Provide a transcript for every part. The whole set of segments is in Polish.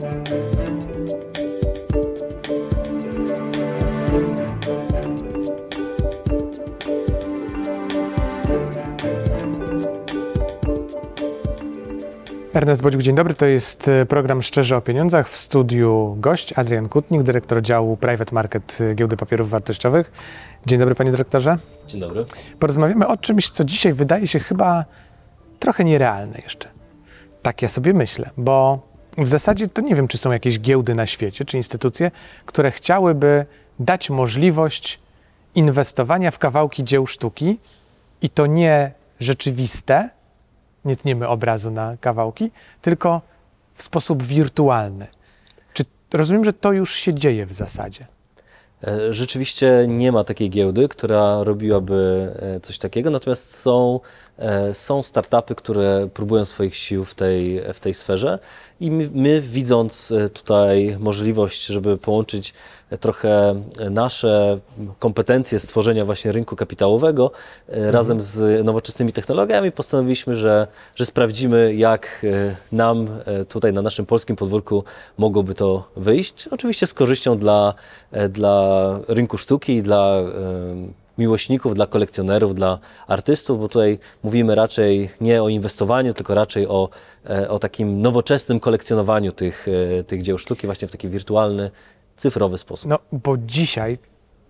Ernest Bodziuk, dzień dobry. To jest e, program Szczerze o Pieniądzach. W studiu gość Adrian Kutnik, dyrektor działu Private Market e, Giełdy Papierów Wartościowych. Dzień dobry, panie dyrektorze. Dzień dobry. Porozmawiamy o czymś, co dzisiaj wydaje się chyba trochę nierealne jeszcze. Tak ja sobie myślę, bo w zasadzie to nie wiem, czy są jakieś giełdy na świecie, czy instytucje, które chciałyby dać możliwość inwestowania w kawałki dzieł sztuki i to nie rzeczywiste, nie tniemy obrazu na kawałki, tylko w sposób wirtualny. Czy rozumiem, że to już się dzieje w zasadzie? E, rzeczywiście nie ma takiej giełdy, która robiłaby e, coś takiego, natomiast są, są startupy, które próbują swoich sił w tej, w tej sferze i my, my widząc tutaj możliwość, żeby połączyć trochę nasze kompetencje stworzenia właśnie rynku kapitałowego mhm. razem z nowoczesnymi technologiami postanowiliśmy, że, że sprawdzimy jak nam tutaj na naszym polskim podwórku mogłoby to wyjść. Oczywiście z korzyścią dla, dla rynku sztuki, dla miłośników, dla kolekcjonerów, dla artystów, bo tutaj mówimy raczej nie o inwestowaniu, tylko raczej o, e, o takim nowoczesnym kolekcjonowaniu tych, e, tych dzieł sztuki właśnie w taki wirtualny, cyfrowy sposób. No, bo dzisiaj,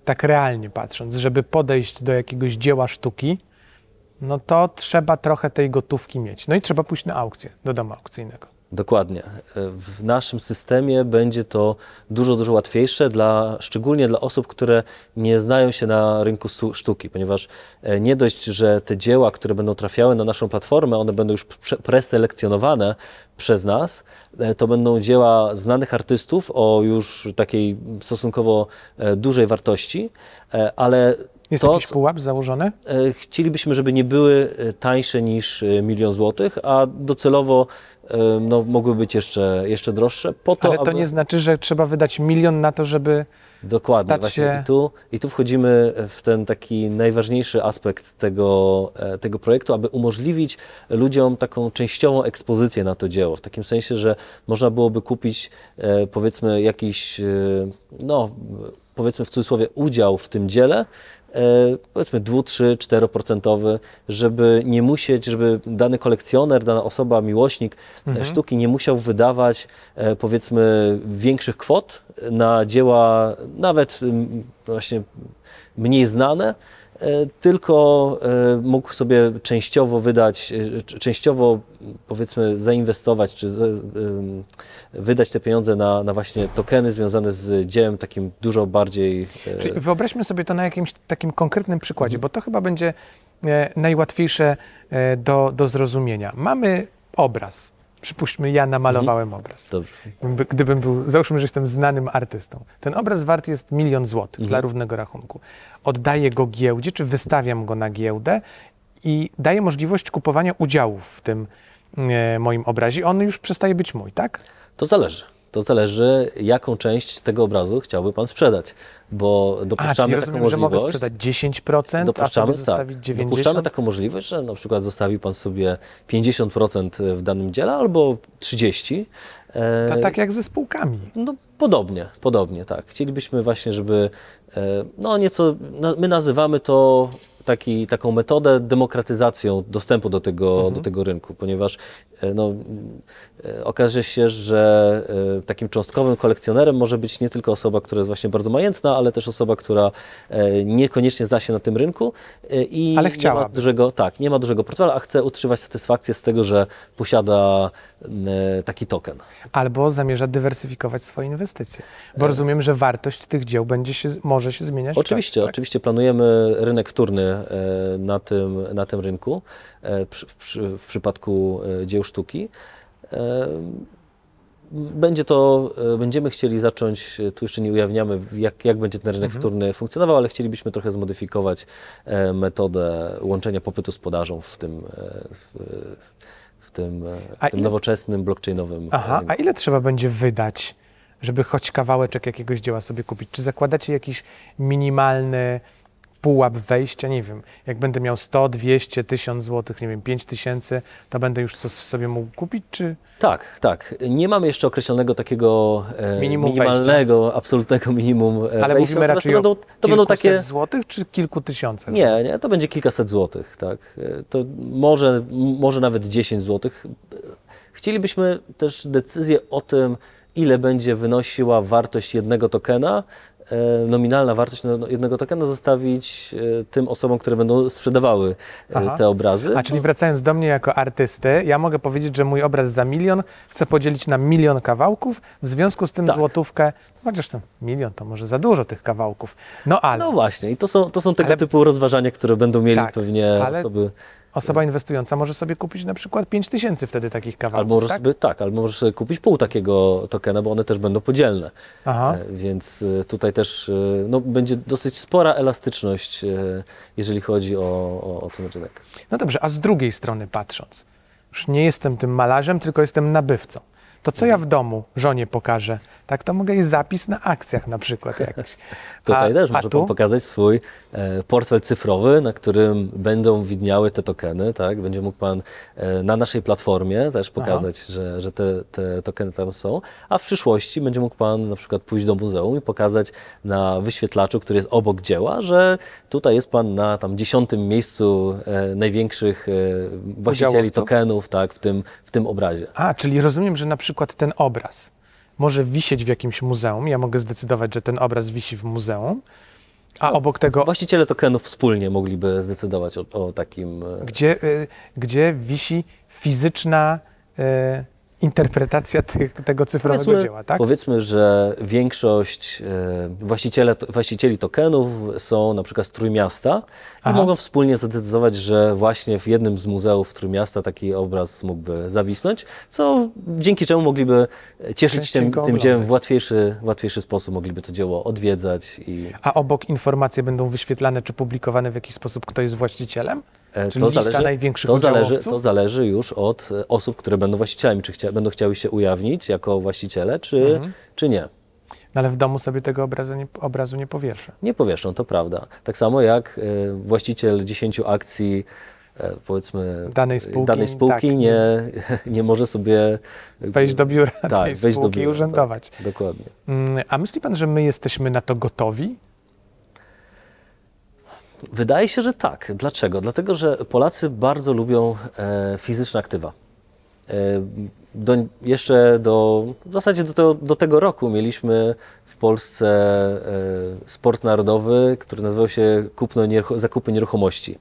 tak realnie patrząc, żeby podejść do jakiegoś dzieła sztuki, no to trzeba trochę tej gotówki mieć. No i trzeba pójść na aukcję, do domu aukcyjnego. Dokładnie. W naszym systemie będzie to dużo, dużo łatwiejsze, dla, szczególnie dla osób, które nie znają się na rynku sztuki, ponieważ e, nie dość, że te dzieła, które będą trafiały na naszą platformę, one będą już preselekcjonowane przez nas, e, to będą dzieła znanych artystów o już takiej stosunkowo e, dużej wartości, ale jest to, jakiś pułap założony? Chcielibyśmy, żeby nie były tańsze niż milion złotych, a docelowo no, mogły być jeszcze, jeszcze droższe. Po to, Ale to aby... nie znaczy, że trzeba wydać milion na to, żeby Dokładnie, stać właśnie. Się... I, tu, I tu wchodzimy w ten taki najważniejszy aspekt tego, e, tego projektu, aby umożliwić ludziom taką częściową ekspozycję na to dzieło. W takim sensie, że można byłoby kupić e, powiedzmy jakiś, e, no powiedzmy w cudzysłowie udział w tym dziele, powiedzmy 2, 3, 4%, żeby nie musieć, żeby dany kolekcjoner, dana osoba, miłośnik e, mhm. sztuki nie musiał wydawać e, powiedzmy większych kwot na dzieła nawet właśnie mniej znane, E, tylko e, mógł sobie częściowo wydać, e, częściowo powiedzmy zainwestować, czy wydać te pieniądze na, na właśnie tokeny związane z dziełem takim dużo bardziej... Czyli wyobraźmy sobie to na jakimś takim konkretnym przykładzie, bo to chyba będzie najłatwiejsze do, do zrozumienia. Mamy obraz, Przypuśćmy, ja namalowałem mhm. obraz. Dobrze. Gdybym był, załóżmy, że jestem znanym artystą. Ten obraz wart jest milion złotych mhm. dla równego rachunku. Oddaję go giełdzie, czy wystawiam go na giełdę i daję możliwość kupowania udziałów w tym e, moim obrazie. On już przestaje być mój, tak? To zależy to zależy, jaką część tego obrazu chciałby Pan sprzedać, bo dopuszczamy a, taką rozumiem, możliwość. że mogę sprzedać 10%, dopuszczamy, a sobie zostawić tak, 90%? Dopuszczamy taką możliwość, że na przykład zostawi Pan sobie 50% w danym dziele albo 30%. To tak jak ze spółkami. No podobnie, podobnie, tak. Chcielibyśmy właśnie, żeby e, no nieco, my nazywamy to taki, taką metodę demokratyzacją dostępu do tego, mhm. do tego rynku, ponieważ e, no, e, okaże się, że e, takim cząstkowym kolekcjonerem może być nie tylko osoba, która jest właśnie bardzo majętna, ale też osoba, która niekoniecznie zna się na tym rynku i ale nie ma dużego, tak, nie ma dużego portfela, a chce utrzymać satysfakcję z tego, że posiada taki token. Albo zamierza dywersyfikować swoje inwestycje, bo rozumiem, że wartość tych dzieł będzie się, może się zmieniać. Oczywiście, tak? oczywiście planujemy rynek wtórny E, na tym, na tym rynku e, w, przypadku e, dzieł sztuki. Będzie to, będziemy chcieli zacząć, tu jeszcze nie ujawniamy, jak, jak będzie ten rynek mhm. wtórny funkcjonował, ale chcielibyśmy trochę zmodyfikować metodę łączenia popytu z podażą w tym, w, w tym, w tym ile... nowoczesnym, blockchainowym. Aha, rynku. a ile trzeba będzie wydać, żeby choć kawałeczek jakiegoś dzieła sobie kupić? Czy zakładacie jakiś minimalny pułap wejścia, nie wiem, jak będę miał 100, 200, 1000 złotych, nie wiem, 5000, to będę już coś sobie mógł kupić, czy Tak, tak. Nie mamy jeszcze określonego takiego e, Minimum minimalnego, absolutnego minimum e, ale wejścia. mówimy raczej to będą, to będą takie. złotych, czy kilku tysiącach? Nie, nie, to będzie kilkaset złotych, tak. E, To może, może nawet 10 złotych. Chcielibyśmy też decyzję o tym, ile będzie wynosiła wartość jednego tokena, nominalna wartość no- jednego tokena zostawić e, tym osobom, które będą sprzedawały e, Aha. te obrazy. A czyli wracając do mnie jako artysty, ja mogę powiedzieć, że mój obraz za milion chcę podzielić na milion kawałków, w związku z tym Tak. złotówkę, chociaż to milion to może za dużo tych kawałków. No ale No właśnie, i to są, to są tego Ale- typu rozważania, które będą mieli Tak, pewnie ale- osoby. Osoba inwestująca może sobie kupić na przykład 5 tysięcy wtedy takich kawałków, Albo tak? sobie, tak, albo możesz sobie kupić pół takiego tokena, bo one też będą podzielne. Aha. E, Więc e, tutaj też e, no, będzie dosyć spora elastyczność, jeżeli chodzi o, o, o ten rynek. No dobrze, a z drugiej strony patrząc, już nie jestem tym malarzem, tylko jestem nabywcą. To co ja w domu żonie pokażę? Tak, to mogę i zapis na akcjach na przykład jakiś. Tutaj a, też może tu? Pokazać swój portfel cyfrowy, na którym będą widniały te tokeny, tak? Będzie mógł Pan e, na naszej platformie też pokazać, że, że te, te tokeny tam są, a w przyszłości będzie mógł Pan na przykład pójść do muzeum i pokazać na wyświetlaczu, który jest obok dzieła, że tutaj jest Pan na tam dziesiątym miejscu e, największych e, właścicieli tokenów, tak? W tym, w tym obrazie. A, czyli rozumiem, że na przykład ten obraz może wisieć w jakimś muzeum. Ja mogę zdecydować, że ten obraz wisi w muzeum, a obok tego, Właściciele tokenów wspólnie mogliby zdecydować o, o takim... e, gdzie, y, gdzie wisi fizyczna y, interpretacja tych, tego cyfrowego dzieła, tak? Powiedzmy, że większość e, właściciele, właścicieli tokenów są na przykład z Trójmiasta i Aha. mogą wspólnie zadecydować, że właśnie w jednym z muzeów Trójmiasta taki obraz mógłby zawisnąć, co dzięki czemu mogliby cieszyć Częściej tym, tym dziełem w łatwiejszy, w łatwiejszy sposób, mogliby to dzieło odwiedzać i A obok informacje będą wyświetlane czy publikowane w jakiś sposób, kto jest właścicielem? E, Czyli lista największych to zależy, to zależy już od e, osób, które będą właścicielami, czy chcia, będą chciały się ujawnić jako właściciele, czy, Mhm. czy nie. No ale w domu sobie tego obrazu nie, obrazu nie powieszę. Nie to prawda. Tak samo jak e, właściciel 10 akcji, powiedzmy, Danej spółki, danej spółki tak, nie, nie może sobie Wejść do biura tak, tej do spółki i biura, urzędować. Tak, dokładnie. Mm, A myśli pan, że my jesteśmy na to gotowi? Wydaje się, że tak. Dlaczego? Dlatego, że Polacy bardzo lubią e, fizyczne aktywa. E, do, jeszcze do, w zasadzie do, tego- do tego roku mieliśmy w Polsce e, sport narodowy, który nazywał się kupno, nierucho, zakupy nieruchomości.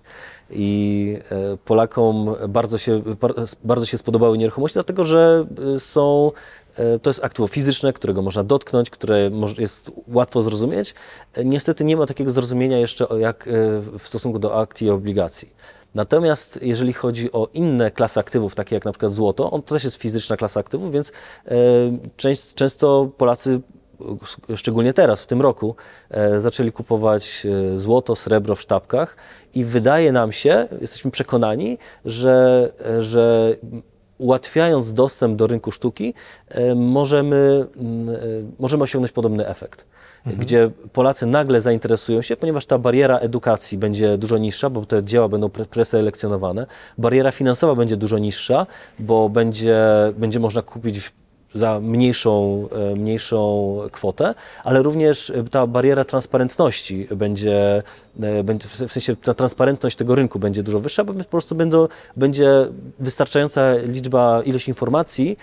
I e, Polakom bardzo się, bar- bardzo się spodobały nieruchomości, dlatego że e, są To jest aktywo fizyczne, którego można dotknąć, które jest łatwo zrozumieć. E, Niestety nie ma takiego zrozumienia jeszcze jak e, w stosunku do akcji i obligacji. Natomiast jeżeli chodzi o inne klasy aktywów, takie jak na przykład złoto, on to też jest fizyczna klasa aktywów, więc e, częst, często Polacy, e, szczególnie teraz, w tym roku, e, zaczęli kupować e, złoto, srebro w sztabkach i wydaje nam się, jesteśmy przekonani, że, e, że ułatwiając dostęp do rynku sztuki, e, możemy, mm, e, możemy osiągnąć podobny efekt. Gdzie Polacy nagle zainteresują się, ponieważ ta bariera edukacji będzie dużo niższa, bo te dzieła będą pre- preselekcjonowane. Bariera finansowa będzie dużo niższa, bo będzie, będzie można kupić za mniejszą, e, mniejszą kwotę, ale również e, ta bariera transparentności będzie, e, będzie, w sensie ta transparentność tego rynku będzie dużo wyższa, bo po prostu będą, będzie wystarczająca liczba, ilość informacji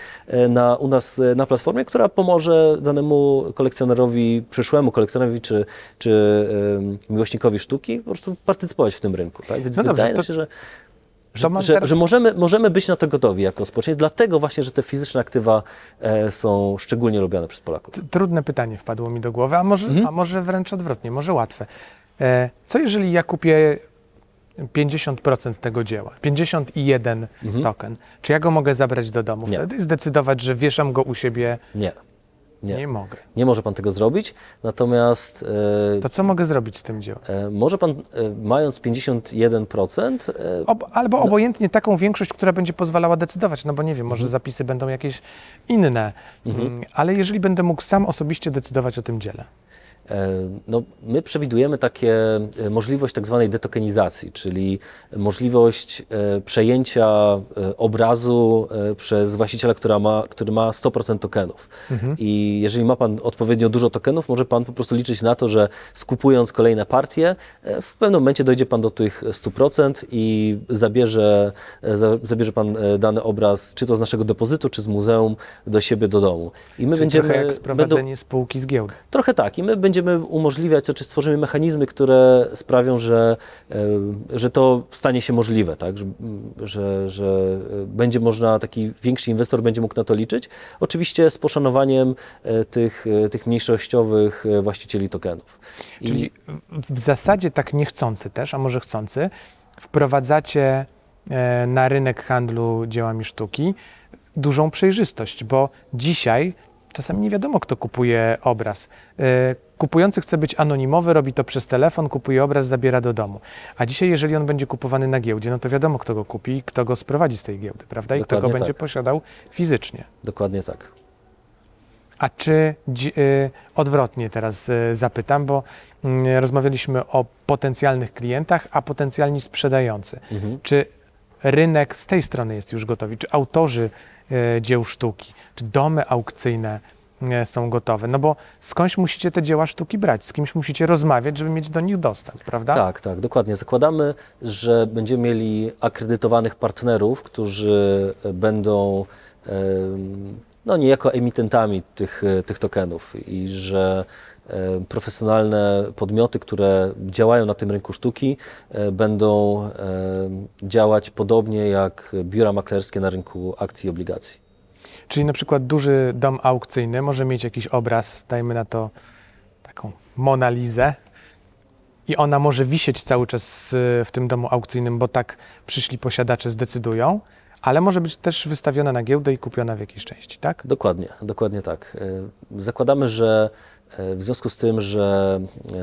na, u nas na platformie, która pomoże danemu kolekcjonerowi, przyszłemu kolekcjonerowi czy, czy miłośnikowi sztuki po prostu partycypować w tym rynku. Tak? Więc No dobrze, wydaje to- się, że że, teraz- że możemy, możemy być na to gotowi jako społeczeństwo, dlatego właśnie, że te fizyczne aktywa e, są szczególnie lubiane przez Polaków. Trudne pytanie wpadło mi do głowy, a może, Mhm. a może wręcz odwrotnie, może łatwe. E, co jeżeli ja kupię 50% tego dzieła, 51 Mhm. token? Czy ja go mogę zabrać do domu Nie. wtedy i zdecydować, że wieszam go u siebie? Nie, Nie, nie, mogę. nie może Pan tego zrobić, natomiast e, To co mogę zrobić z tym dziełem? e, może Pan, e, mając 51%, e, Ob, albo obojętnie taką większość, która będzie pozwalała decydować, no bo nie wiem, może Mhm. zapisy będą jakieś inne, Mm, ale jeżeli będę mógł sam osobiście decydować o tym dziele. E, no, my przewidujemy takie e, możliwość tak zwanej detokenizacji, czyli możliwość e, przejęcia obrazu przez właściciela, która ma, który ma 100% tokenów. Mhm. I jeżeli ma Pan odpowiednio dużo tokenów, może Pan po prostu liczyć na to, że skupując kolejne partie, w pewnym momencie dojdzie Pan do tych 100% i zabierze, zabierze Pan dany obraz, czy to z naszego depozytu, czy z muzeum, do siebie, do domu. I my Czyli będziemy. Trochę jak sprowadzenie będą, spółki z giełdy. Trochę tak. I my będziemy będziemy umożliwiać, czy stworzymy mechanizmy, które sprawią, że, e, że to stanie się możliwe, tak? że, że, będzie można, taki większy inwestor będzie mógł na to liczyć. Oczywiście z poszanowaniem e, tych, e, tych mniejszościowych właścicieli tokenów. Czyli I... w zasadzie tak niechcący też, a może chcący, wprowadzacie na rynek handlu dziełami sztuki dużą przejrzystość, bo dzisiaj czasami nie wiadomo, kto kupuje obraz. Kupujący chce być anonimowy, robi to przez telefon, kupuje obraz, zabiera do domu. A dzisiaj, jeżeli on będzie kupowany na giełdzie, no to wiadomo, kto go kupi i kto go sprowadzi z tej giełdy, prawda? I Dokładnie kto go tak. będzie posiadał fizycznie. Dokładnie tak. A czy y, odwrotnie teraz y, zapytam, bo y, rozmawialiśmy o potencjalnych klientach, a potencjalni sprzedający. Mhm. Czy rynek z tej strony jest już gotowy? Czy autorzy y, dzieł sztuki, czy domy aukcyjne są gotowe. No bo skądś musicie te dzieła sztuki brać, z kimś musicie rozmawiać, żeby mieć do nich dostęp, prawda? Tak, tak, dokładnie. Zakładamy, że będziemy mieli akredytowanych partnerów, którzy będą no, niejako emitentami tych, tych tokenów i że profesjonalne podmioty, które działają na tym rynku sztuki, e, będą działać podobnie jak biura maklerskie na rynku akcji i obligacji. Czyli na przykład duży dom aukcyjny może mieć jakiś obraz, dajmy na to taką Monalizę i ona może wisieć cały czas y, w tym domu aukcyjnym, bo tak przyszli posiadacze zdecydują, ale może być też wystawiona na giełdę i kupiona w jakiejś części, tak? Dokładnie, dokładnie tak. Y, zakładamy, że w związku z tym, że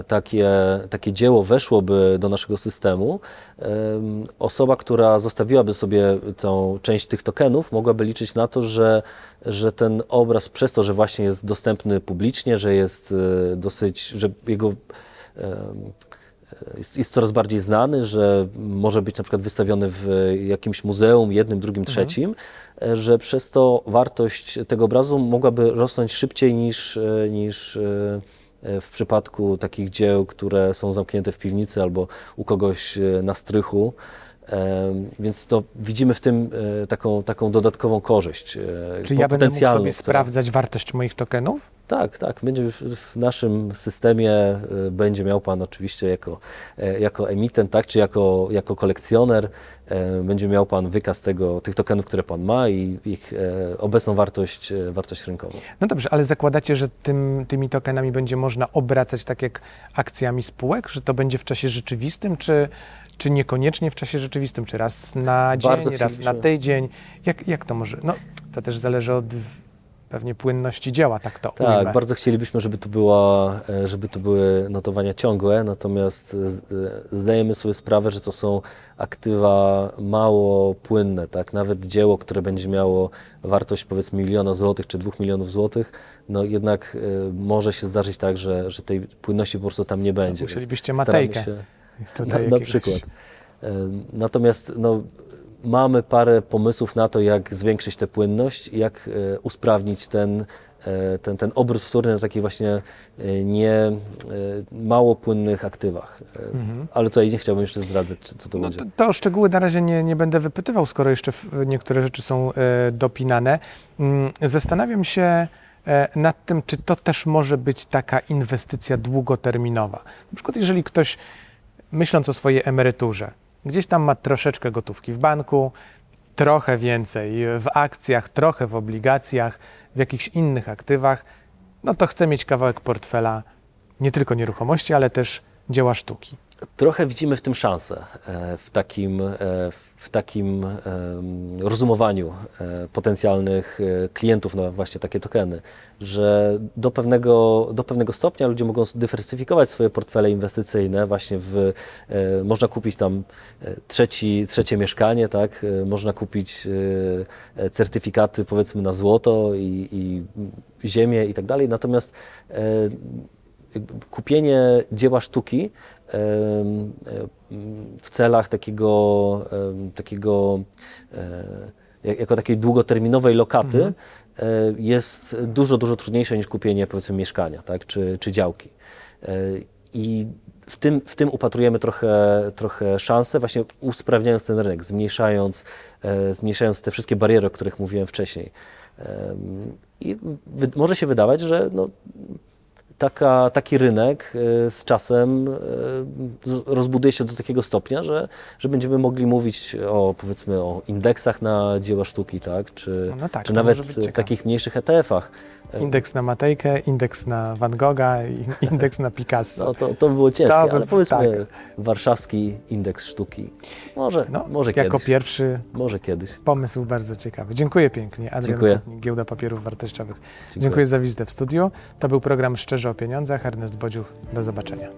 takie, takie dzieło weszłoby do naszego systemu, osoba, która zostawiłaby sobie tą część tych tokenów, mogłaby liczyć na to, że, że ten obraz przez to, że właśnie jest dostępny publicznie, że jest e, dosyć, że jego jest, jest, coraz bardziej znany, że może być na przykład wystawiony w jakimś muzeum, jednym, drugim, mhm. trzecim, mhm. że przez to wartość tego obrazu mogłaby rosnąć szybciej niż, e, niż e, w przypadku takich dzieł, które są zamknięte w piwnicy albo u kogoś na strychu. Więc to widzimy w tym taką, taką dodatkową korzyść. Czy ja będę mógł sobie sprawdzać wartość moich tokenów? Tak, tak. Będzie w naszym systemie y, będzie miał Pan oczywiście jako, e, jako emitent, tak, czy jako, jako kolekcjoner, e, będzie miał Pan wykaz tego, tych tokenów, które Pan ma i ich e, obecną wartość, wartość rynkową. No dobrze, ale zakładacie, że tym, tymi tokenami będzie można obracać tak jak akcjami spółek, że to będzie w czasie rzeczywistym, czy, czy niekoniecznie w czasie rzeczywistym, czy raz na dzień, Bardzo raz na tydzień? Jak, jak to może? No, to też zależy od pewnie płynności działa, tak to Tak, ujmę. bardzo chcielibyśmy, żeby to, była, e, żeby to były notowania ciągłe, natomiast e, zdajemy sobie sprawę, że to są aktywa mało płynne, tak? Nawet dzieło, które będzie miało wartość powiedzmy miliona złotych czy dwóch milionów złotych, no jednak może się zdarzyć tak, że, że tej płynności po prostu tam nie będzie. Musielibyście matejkę. Się, na, na przykład. Natomiast no, mamy parę pomysłów na to, jak zwiększyć tę płynność, jak e, usprawnić ten, e, ten, ten obrót wtórny na takich właśnie e, nie mało płynnych aktywach. Mhm. Ale tutaj nie chciałbym jeszcze zdradzać, co to no będzie. To, to szczegóły na razie nie, nie będę wypytywał, skoro jeszcze niektóre rzeczy są dopinane. Mm, zastanawiam się nad tym, czy to też może być taka inwestycja długoterminowa. Na przykład jeżeli ktoś myśląc o swojej emeryturze, Gdzieś tam ma troszeczkę gotówki w banku, trochę więcej w akcjach, trochę w obligacjach, w jakichś innych aktywach, no to chce mieć kawałek portfela nie tylko nieruchomości, ale też dzieła sztuki. Trochę widzimy w tym szansę, e, w takim, e, w takim rozumowaniu e, potencjalnych klientów na właśnie takie tokeny, że do pewnego, do pewnego stopnia ludzie mogą dywersyfikować swoje portfele inwestycyjne, właśnie w, można kupić tam trzeci, trzecie mieszkanie, tak? można kupić certyfikaty powiedzmy na złoto i, i ziemię i tak dalej, natomiast kupienie dzieła sztuki w celach takiego, takiego e, jak- jako takiej długoterminowej lokaty Mhm. e, jest dużo, dużo trudniejsze niż kupienie powiedzmy mieszkania tak, czy, czy działki. E, I w tym, w tym upatrujemy trochę, trochę szansę, właśnie usprawniając ten rynek, zmniejszając, zmniejszając te wszystkie bariery, o których mówiłem wcześniej. I może się wydawać, że no, taka, taki rynek e, z czasem e, rozbuduje się do takiego stopnia, że, że będziemy mogli mówić o powiedzmy o indeksach na dzieła sztuki, tak? czy, No tak, czy nawet takich mniejszych ETF-ach. E, Indeks na Matejkę, indeks na Van Gogha indeks na Picasso. No to, to by było ciężkie, To by- ale powiedzmy tak. warszawski indeks sztuki. Może, No, może jako kiedyś. pierwszy Może kiedyś. pomysł bardzo ciekawy. Dziękuję pięknie. Adrian Dziękuję. Giełda Papierów Wartościowych. Dziękuję za wizytę w studiu. To był program Szczerze Podróże o pieniądzach. Ernest Bodziuch, do zobaczenia.